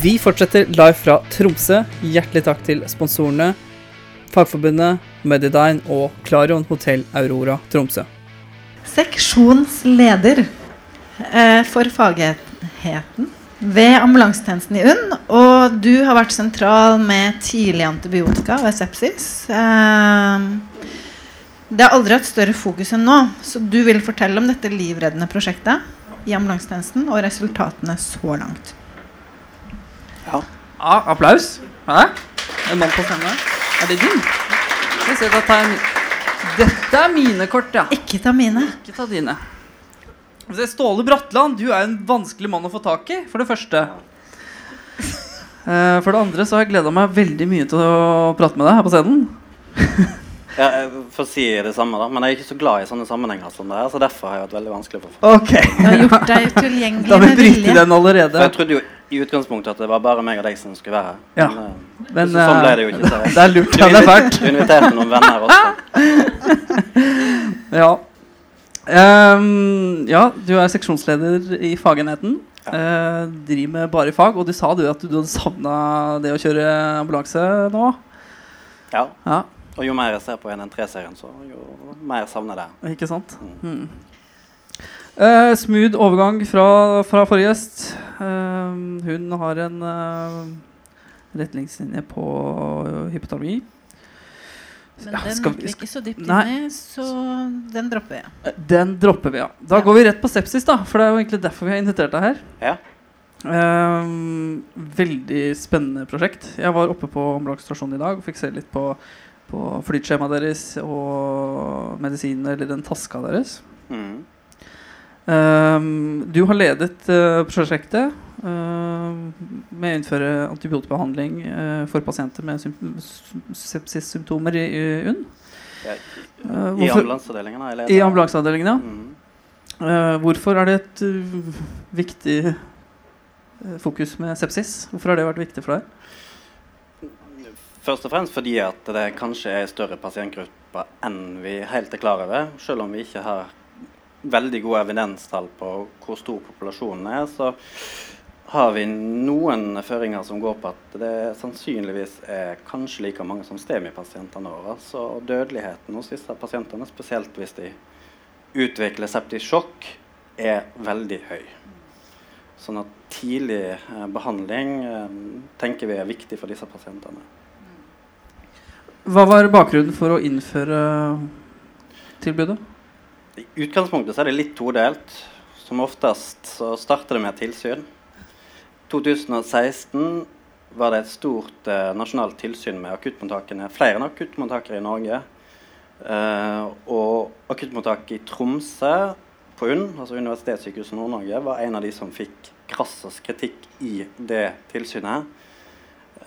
Vi fortsetter live fra Tromsø. Hjertelig takk til sponsorene Fagforbundet, Medidine og Klarion Hotell Aurora Tromsø. Seksjonsleder eh, for fagheten ved ambulansetjenesten i UNN. Og du har vært sentral med tidlig antibiotika ved sepsis. Eh, det har aldri hatt større fokus enn nå, så du vil fortelle om dette livreddende prosjektet i ambulansetjenesten og resultatene så langt. Ja. ja applaus. Hæ? En mann på scenen. Er det din? Dette er mine kort, ja. Ikke ta mine. Ikke ta dine. Ståle Bratland, du er en vanskelig mann å få tak i, for det første. Uh, for det andre så har jeg gleda meg veldig mye til å prate med deg her på scenen. Ja, jeg får si det samme, da. Men jeg er ikke så glad i sånne sammenhenger som det her. Så derfor har jeg vært veldig vanskelig for folk. Okay. Du har gjort deg tilgjengelig da med vilje. Den allerede. For jeg trodde jo i utgangspunktet at det var bare meg og deg som skulle være her. Ja. Men, eh, men så, sånn ble det jo ikke. Så det er lurt. Ja, det er fælt. Du inviterte noen venner også. ja. Um, ja, du er seksjonsleder i fagenheten. Ja. Uh, driver med bare fag. Og du sa du at du hadde savna det å kjøre ambulanse nå? Ja. ja. Og jo mer jeg ser på 113-serien, så jo mer savner jeg det. Ikke sant? Mm. Mm. Uh, smooth overgang fra, fra forrige gjest. Uh, hun har en uh, retningslinje på hypotermi. Men ja, den gikk vi ikke så dypt inn i, så den dropper vi. Den dropper vi, ja. Da ja. går vi rett på sepsis, da. For det er jo egentlig derfor vi har invitert deg her. Ja. Um, veldig spennende prosjekt. Jeg var oppe på ambulansestasjonen i dag og fikk se litt på på flytskjemaet deres og medisinene eller den taska deres. Mm. Um, du har ledet uh, prosjektet uh, med å innføre antibiotikabehandling uh, for pasienter med sepsissymptomer i, i UNN. Ja, I ambulanseavdelingen? I ambulanseavdelingen, ja. Mm. hvorfor er det et viktig fokus med sepsis? Hvorfor har det vært viktig for deg? Først og fremst fordi at det kanskje er større pasientgrupper enn vi helt er klar over. Selv om vi ikke har veldig gode evidenstall på hvor stor populasjonen er, så har vi noen føringer som går på at det sannsynligvis er kanskje like mange som stemipasientene våre. Så dødeligheten hos disse pasientene, spesielt hvis de utvikler septisk sjokk, er veldig høy. Sånn at tidlig eh, behandling eh, tenker vi er viktig for disse pasientene. Hva var bakgrunnen for å innføre tilbudet? I utgangspunktet så er det litt todelt. Som oftest så starter det med tilsyn. 2016 var det et stort eh, nasjonalt tilsyn med akuttmottakene. Flere enn akuttmottakere i Norge. Eh, og akuttmottaket i Tromsø på UNN, altså Universitetssykehuset Nord-Norge, var en av de som fikk krassest kritikk i det tilsynet.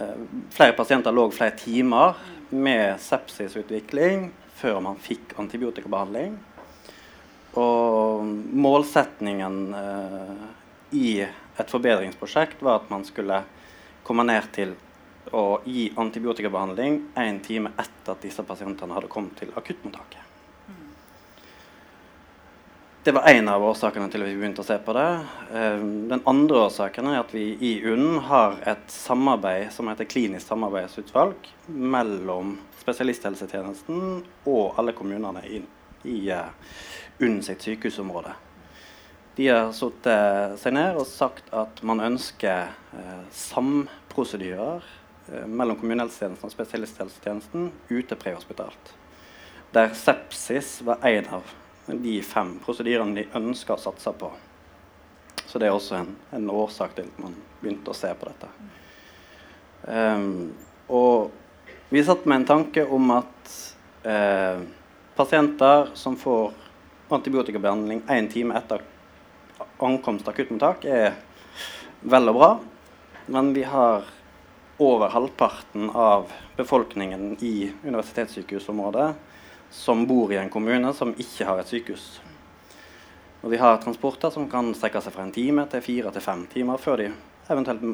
Eh, flere pasienter lå flere timer med sepsisutvikling før man fikk antibiotikabehandling. Og målsetningen eh, i et forbedringsprosjekt var at man skulle komme ned til å gi antibiotikabehandling én time etter at disse pasientene hadde kommet til akuttmottaket. Det var én av årsakene til at vi begynte å se på det. Eh, den andre årsaken er at vi i UNN har et samarbeid som heter klinisk samarbeidsutvalg mellom spesialisthelsetjenesten og alle kommunene i, i uh, UNN sitt sykehusområde. De har satt seg ned og sagt at man ønsker uh, samprosedyrer mellom kommunehelsetjenesten og spesialisthelsetjenesten ute prehospitalt. Der sepsis var en av de fem prosedyrene de ønsker å satse på. Så det er også en, en årsak til at man begynte å se på dette. Um, og vi satt med en tanke om at eh, pasienter som får antibiotikabehandling én time etter ankomst til akuttmottak, er vel og bra. Men vi har over halvparten av befolkningen i universitetssykehusområdet som bor i en kommune som ikke har et sykehus. Og de har transporter som kan strekke seg fra en time til fire til fem timer før de eventuelt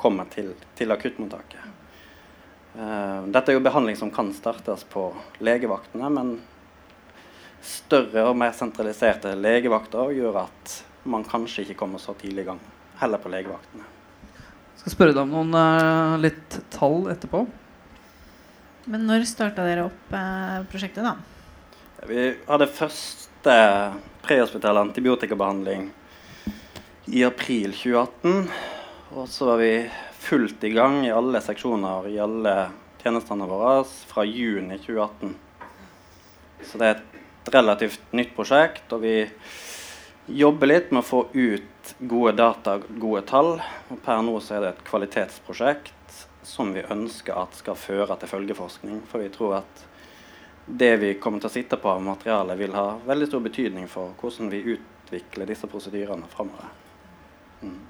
kommer til, til akuttmottaket. Uh, dette er jo behandling som kan startes på legevaktene, men større og mer sentraliserte legevakter gjør at man kanskje ikke kommer så tidlig i gang, heller på legevaktene. Jeg Skal spørre deg om noen uh, litt tall etterpå. Men når starta dere opp eh, prosjektet, da? Vi hadde første prehospital antibiotikabehandling i april 2018. Og så var vi fullt i gang i alle seksjoner i alle tjenestene våre fra juni 2018. Så det er et relativt nytt prosjekt, og vi jobber litt med å få ut gode data, gode tall. Og per nå så er det et kvalitetsprosjekt som vi ønsker at skal føre til følgeforskning. For vi tror at det vi kommer til å sitte på av materiale, vil ha veldig stor betydning for hvordan vi utvikler disse prosedyrene framover. Mm.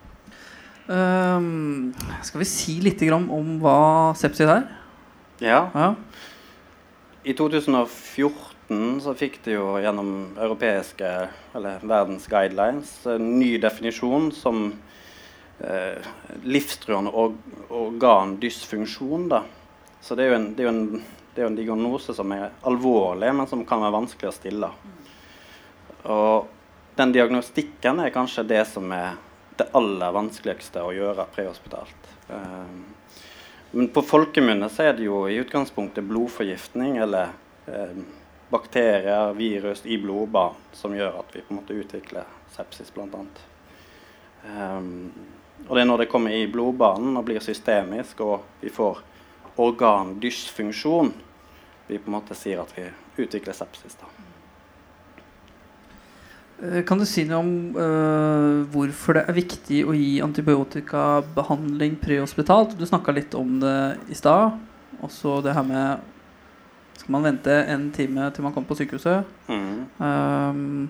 Um, skal vi si litt om hva sepsis er? Ja. Ja. I 2014 så fikk det jo gjennom europeiske, eller verdens guidelines, en ny definisjon som eh, livstruende org organdysfunksjon. Da. Så det er, en, det, er en, det er, jo en, diagnose som er alvorlig, men som kan være vanskelig å stille. Og den diagnostikken er kanskje det som er det aller vanskeligste å gjøre prehospitalt. Eh, men på folkemunne så er det jo i utgangspunktet blodforgiftning eller eh, bakterier, virus i blodbanen som gjør at vi på en måte utvikler sepsis, bl.a. Um, og det er når det kommer i blodbanen og blir systemisk, og vi får organdysfunksjon, vi på en måte sier at vi utvikler sepsis. da. Kan du si noe om uh, hvorfor det er viktig å gi antibiotikabehandling prehospitalt? Du snakka litt om det i stad. Også det her med Skal man vente en time til man kommer på sykehuset? Mm. Um,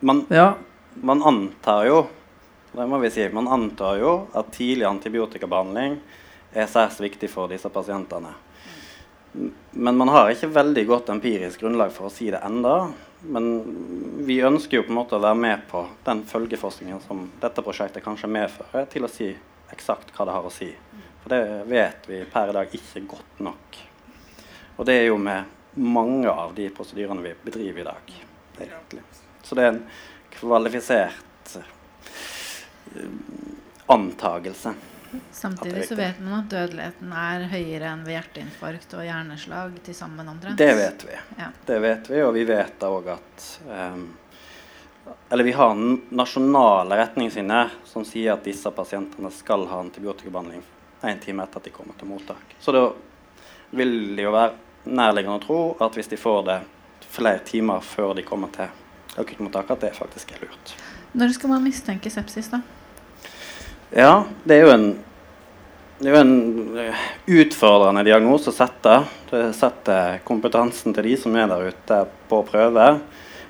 man, ja. man antar jo det må vi si, man antar jo at tidlig antibiotikabehandling er særs viktig for disse pasientene. Men man har ikke veldig godt empirisk grunnlag for å si det enda. Men vi ønsker jo på en måte å være med på den følgeforskningen som dette prosjektet kanskje medfører, til å si eksakt hva det har å si. For det vet vi per i dag ikke godt nok. Og det er jo med mange av de prosedyrene vi bedriver i dag. Egentlig. Så det er en kvalifisert antagelse. Samtidig så vet man at dødeligheten er høyere enn ved hjerteinfarkt og hjerneslag til sammen omtrent. Det vet vi. Ja. Det vet vi, og vi vet òg at um, Eller vi har nasjonale retningslinjer som sier at disse pasientene skal ha antibiotikabehandling én time etter at de kommer til mottak. Så da vil det jo være nærliggende å tro at hvis de får det flere timer før de kommer til akuttmottaket, at det faktisk er lurt. Når skal man mistenke sepsis, da? Ja, det er jo en, er jo en eh, utfordrende diagnose å sette. Det setter kompetansen til de som er der ute, på prøve.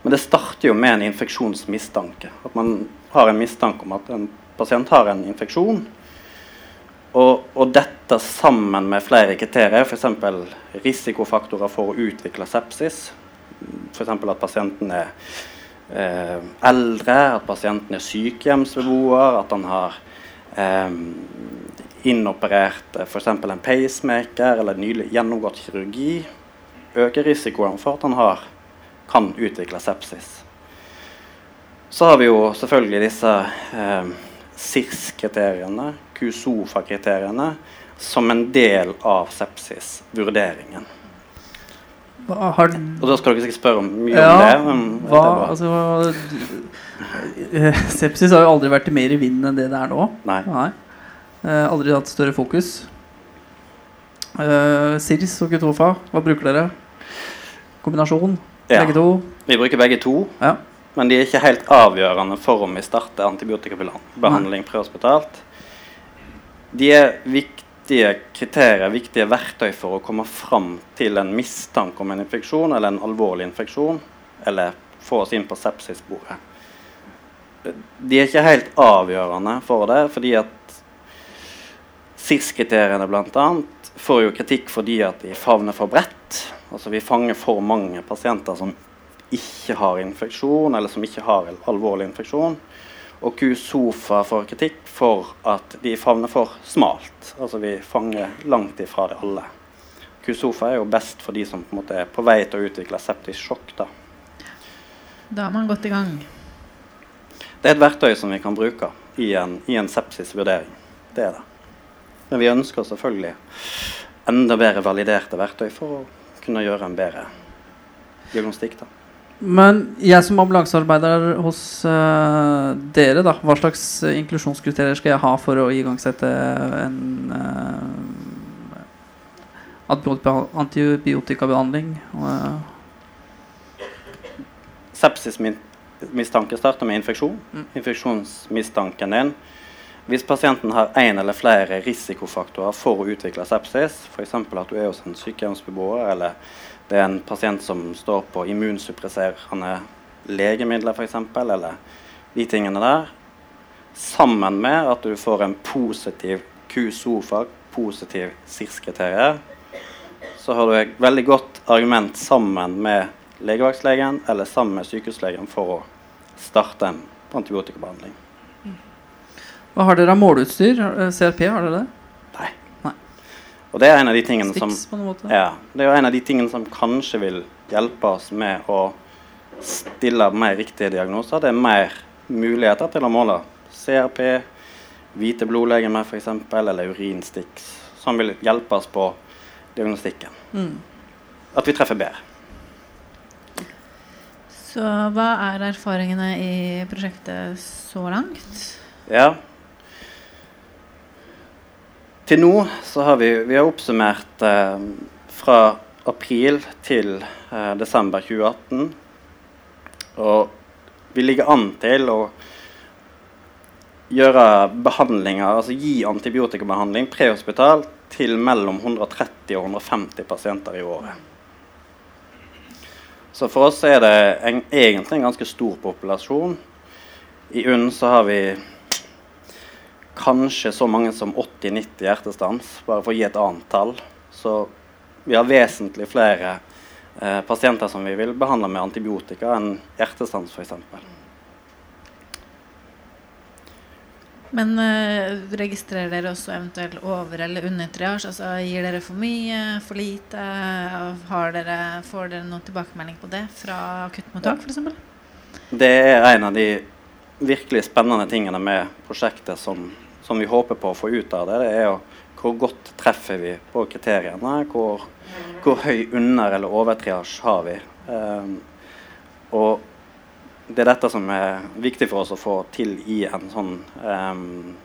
Men det starter jo med en infeksjonsmistanke. At man har en mistanke om at en pasient har en infeksjon. Og, og dette sammen med flere kriterier, f.eks. risikofaktorer for å utvikle sepsis. F.eks. at pasienten er eh, eldre, at pasienten er sykehjemsbeboer, at han har inoperert eh, f.eks. en pacemaker eller nylig gjennomgått kirurgi, øker risikoen for at han har, kan utvikle sepsis. Så har vi jo selvfølgelig disse eh, SIRS-kriteriene, QSOFA-kriteriene, som en del av sepsisvurderingen. Har... Og da skal dere sikkert spørre mye ja, om det. Men hva, altså, sepsis har jo aldri vært mer i vinden enn det det er nå. Nei. Nei. Eh, aldri hatt større fokus. Eh, SIRS og Kutofa, hva bruker dere? Kombinasjon? Ja. Begge to? Vi bruker begge to, Ja. men de er ikke helt avgjørende for om vi starter antibiotikabehandling prehospitalt. De er viktige kriterier, viktige verktøy for å komme fram til en mistanke om en infeksjon eller en alvorlig infeksjon, eller få oss inn på sepsisbordet. De er ikke helt avgjørende for det, fordi at SIRS-kriteriene bl.a. får jo kritikk fordi at de favner for bredt. Altså vi fanger for mange pasienter som ikke har infeksjon, eller som ikke har alvorlig infeksjon. Og QSOFA får kritikk for at de favner for smalt. Altså vi fanger langt ifra det alle. QSOFA er jo best for de som på måte er på vei til å utvikle septisk sjokk. Da. Da er man godt i gang. Det er et verktøy som vi kan bruke. i en, i en sepsisvurdering. Det er det. Men vi ønsker selvfølgelig enda bedre validerte verktøy for å kunne gjøre en bedre diagnostikk. da. Men jeg som ambulansearbeider hos uh, dere, da, hva slags eh, inklusjonskriterier skal jeg ha for å igangsette en uh, antibiotikabehandling? Uh, Sepsismistanke starter med infeksjon. Mm. Infeksjonsmistanken din. Hvis pasienten har én eller flere risikofaktorer for å utvikle sepsis, f.eks. at du er hos en sykehjemsbeboer eller det er en pasient som står på immunsuppresserende legemidler f.eks., eller de tingene der, sammen med at du får en positiv QSOFA, positiv SIRS-kriterier, så har du et veldig godt argument sammen med legevaktslegen eller sammen med sykehuslegen for å starte en antibiotikabehandling. Hva har dere av måleutstyr? Eh, CRP, har dere det? Nei. Nei. Og det er en av de tingene som på noen måte? Ja, det er jo en av de tingene som kanskje vil hjelpe oss med å stille mer riktige diagnoser. Det er mer muligheter til å måle CRP, hvite blodlegemer f.eks., eller urinstiks, som vil hjelpe oss på diagnostikken. Mm. At vi treffer bedre. Så hva er erfaringene i prosjektet så langt? Ja. Til nå så har vi, vi har oppsummert eh, fra april til eh, desember 2018. Og vi ligger an til å gjøre behandlinger, altså gi antibiotikabehandling prehospital til mellom 130 og 150 pasienter i året. Så for oss er det en, egentlig en ganske stor populasjon. I UNN så har vi kanskje så mange som 80-90 hjertestans, bare for å gi et annet tall. Så vi har vesentlig flere eh, pasienter som vi vil behandle med antibiotika enn hjertestans f.eks. Men eh, registrerer dere også eventuelt over- eller undertriasje? Altså, gir dere for mye, for lite? Har dere, får dere noen tilbakemelding på det fra akuttmottak f.eks.? Det er en av de virkelig spennende tingene med prosjektet som, som vi håper på å få ut av det. Det er jo hvor godt treffer vi på kriteriene? Hvor, hvor høy under- eller overtriasj har vi? Um, og det er dette som er viktig for oss å få til i en sånn um,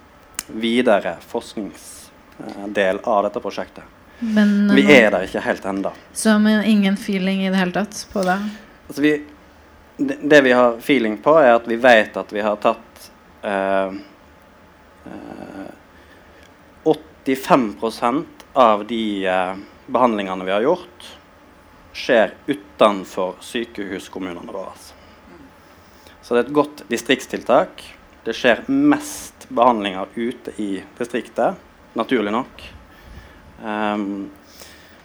videre forskningsdel av dette prosjektet. Men, Vi eh, er der ikke helt ennå. Så men ingen feeling i det hele tatt på det? Altså vi, det, det vi har feeling på, er at vi vet at vi har tatt eh, 85% av de eh, behandlingene vi har gjort, skjer utenfor sykehuskommunene våre. Så det er et godt distriktstiltak. Det skjer mest behandlinger ute i distriktet, naturlig nok. Um,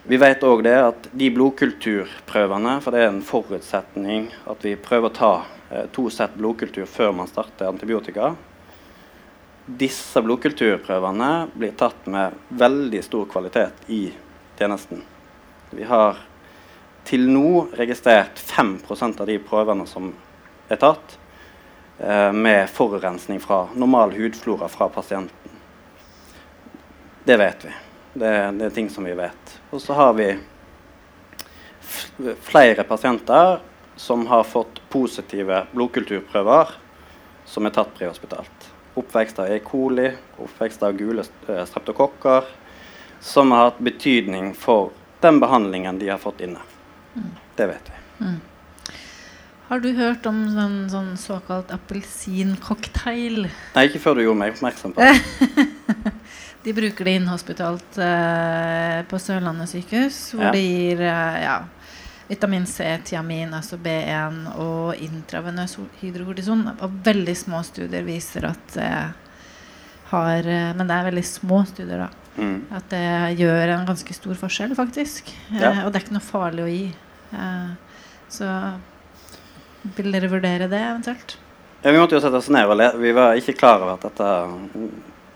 vi vet òg det at de blodkulturprøvene, for det er en forutsetning at vi prøver å ta eh, to sett blodkultur før man starter antibiotika. Disse blodkulturprøvene blir tatt med veldig stor kvalitet i tjenesten. Vi har til nå registrert 5% av de prøvene som er tatt, eh, med forurensning fra normal hudflora fra pasienten. Det vet vi. Det, det er ting som vi vet. Og så har vi flere pasienter som har fått positive blodkulturprøver som er tatt prehospitalt. Oppvekst av E. coli, oppvekst av gule eh, streptokokker, som har hatt betydning for den behandlingen de har fått inne. Det vet vi. Har du hørt om sånn, sånn såkalt appelsincocktail? Nei, ikke før du gjorde meg oppmerksom på det. De bruker det inhospitalt eh, på Sørlandet sykehus, hvor Ja. de gir eh, ja, vitamin C, tiamin, altså B1 og intravenøs hydrokortison. Og veldig små studier viser at det har eh, Men det er veldig små studier, da. Mm. At det gjør en ganske stor forskjell, faktisk. Eh, og det er ikke noe farlig å gi. Eh, så vil dere vurdere det eventuelt? Ja, vi måtte jo sette oss ned og le. Vi var ikke klar over at dette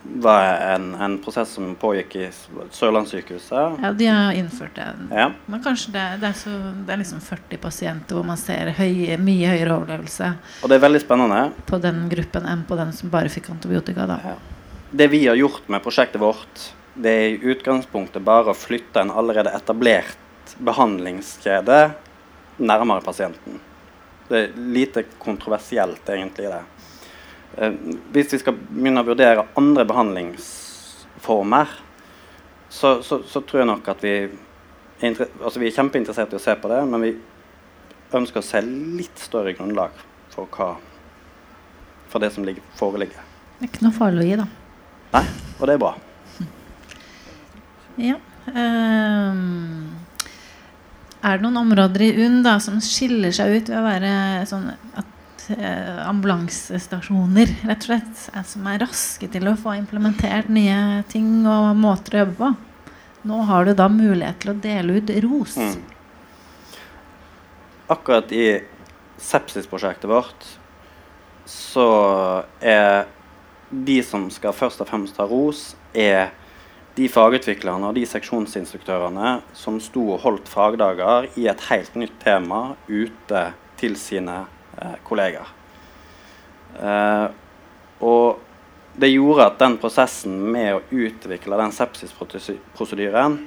var en, en prosess som pågikk i Sørlandssykehuset. Ja, de har innført det. Ja. Men kanskje det, det, er, så, det er liksom 40 pasienter hvor man ser høy, mye høyere overlevelse Og det er veldig spennende. på den gruppen enn på den som bare fikk antibiotika. da. Ja. Det vi har gjort med prosjektet vårt, det er i utgangspunktet bare å flytte en allerede etablert behandlingskjede nærmere pasienten. Det er lite kontroversielt, egentlig, det. Eh, hvis vi skal begynne å vurdere andre behandlingsformer, så, så, så tror jeg nok at vi er, altså vi er kjempeinteressert i å se på det, men vi ønsker å se litt større grunnlag for, hva, for det som ligger, foreligger. Det er ikke noe farlig å gi, da. Nei, og det er bra. Ja. Um, er det noen områder i UNN da, som skiller seg ut ved å være sånn at ambulansestasjoner rett og slett som er raske til å få implementert nye ting og måter å jobbe på? Nå har du da mulighet til å dele ut ros. Mm. Akkurat i sepsisprosjektet vårt så er de som skal først og fremst ha ros, er de fagutviklerne og de seksjonsinstruktørene som sto og holdt fagdager i et helt nytt tema ute til sine eh, kolleger. Eh, og det gjorde at den prosessen med å utvikle den sepsisprosedyren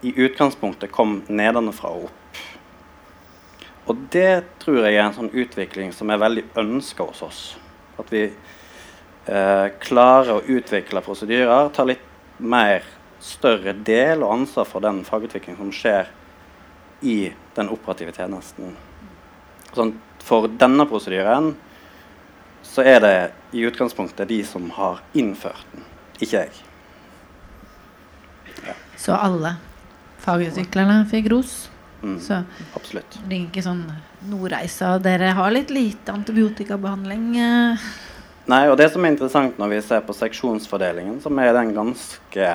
i utgangspunktet kom nedenfra og opp. Og det tror jeg er en sånn utvikling som er veldig ønska hos oss. At vi eh, klarer å utvikle prosedyrer, ta litt mer større del og ansvar for den fagutviklingen som skjer i den operative tjenesten. Sånn, for denne prosedyren så er det i utgangspunktet de som har innført den, ikke jeg. Så alle fagutviklerne fikk ros. Mm, Så absolutt. det blir ikke sånn Nordreisa, dere har litt lite antibiotikabehandling. eh. Nei, og det som er interessant når vi ser på seksjonsfordelingen, som er den ganske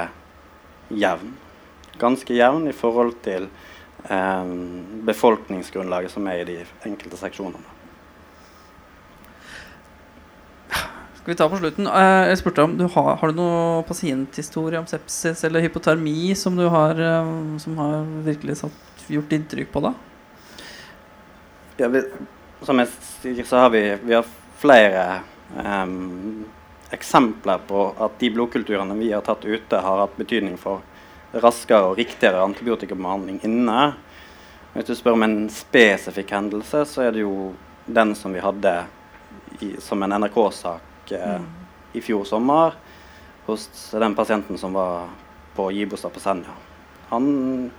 jevn. Ganske jevn i forhold til befolkningsgrunnlaget som er i de enkelte seksjonene. Skal vi ta på slutten? Eh, Jeg spurte om du har, har du noe pasienthistorie om sepsis eller hypotermi som du har, eh, som har virkelig satt, gjort inntrykk på deg? Ja, vi, som jeg sier, så har vi, vi har flere em, eksempler på at de blodkulturene vi har tatt ute, har hatt betydning for raskere og riktigere antibiotikabehandling inne. Hvis du spør om en spesifikk hendelse, så er det jo den som vi hadde i, som en NRK-sak eh, i fjor sommer hos den pasienten som var på Gibostad på Senja. Han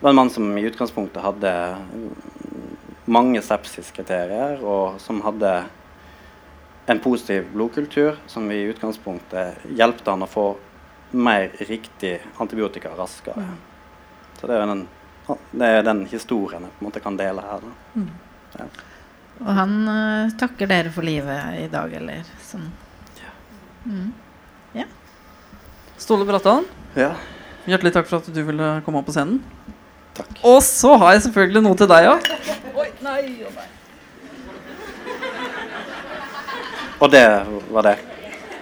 var en mann som i utgangspunktet hadde mange sepsiskriterier, og som hadde en positiv blodkultur, som i utgangspunktet hjelpte han å få mer riktig antibiotika raskere. Så det er den, det er den historien jeg på en måte kan dele her. Da. Og han uh, takker dere for livet i dag, eller sånn. Mm. Ståle Brattan, Ja, hjertelig takk for at du ville komme opp på scenen. takk. Og så har jeg selvfølgelig noe til deg òg. Og det var det.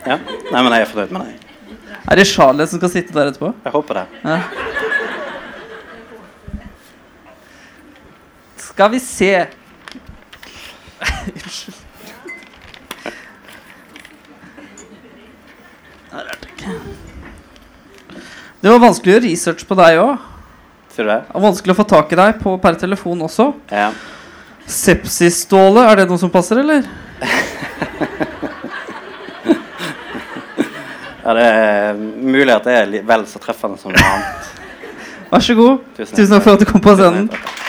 Ja? Nei, men jeg er fornøyd med det. Er det Charlotte som skal sitte der etterpå? Jeg håper det. Ja. Skal vi se Unnskyld. Det var vanskelig å gjøre research på deg òg. Vanskelig å få tak i deg på, per telefon også. Ja. Sepsisståle, er det noe som passer, eller? ja, det er mulig at det er vel så treffende som noe annet. Vær så god. Tusen Tusen takk for at du kom på scenen. Takk.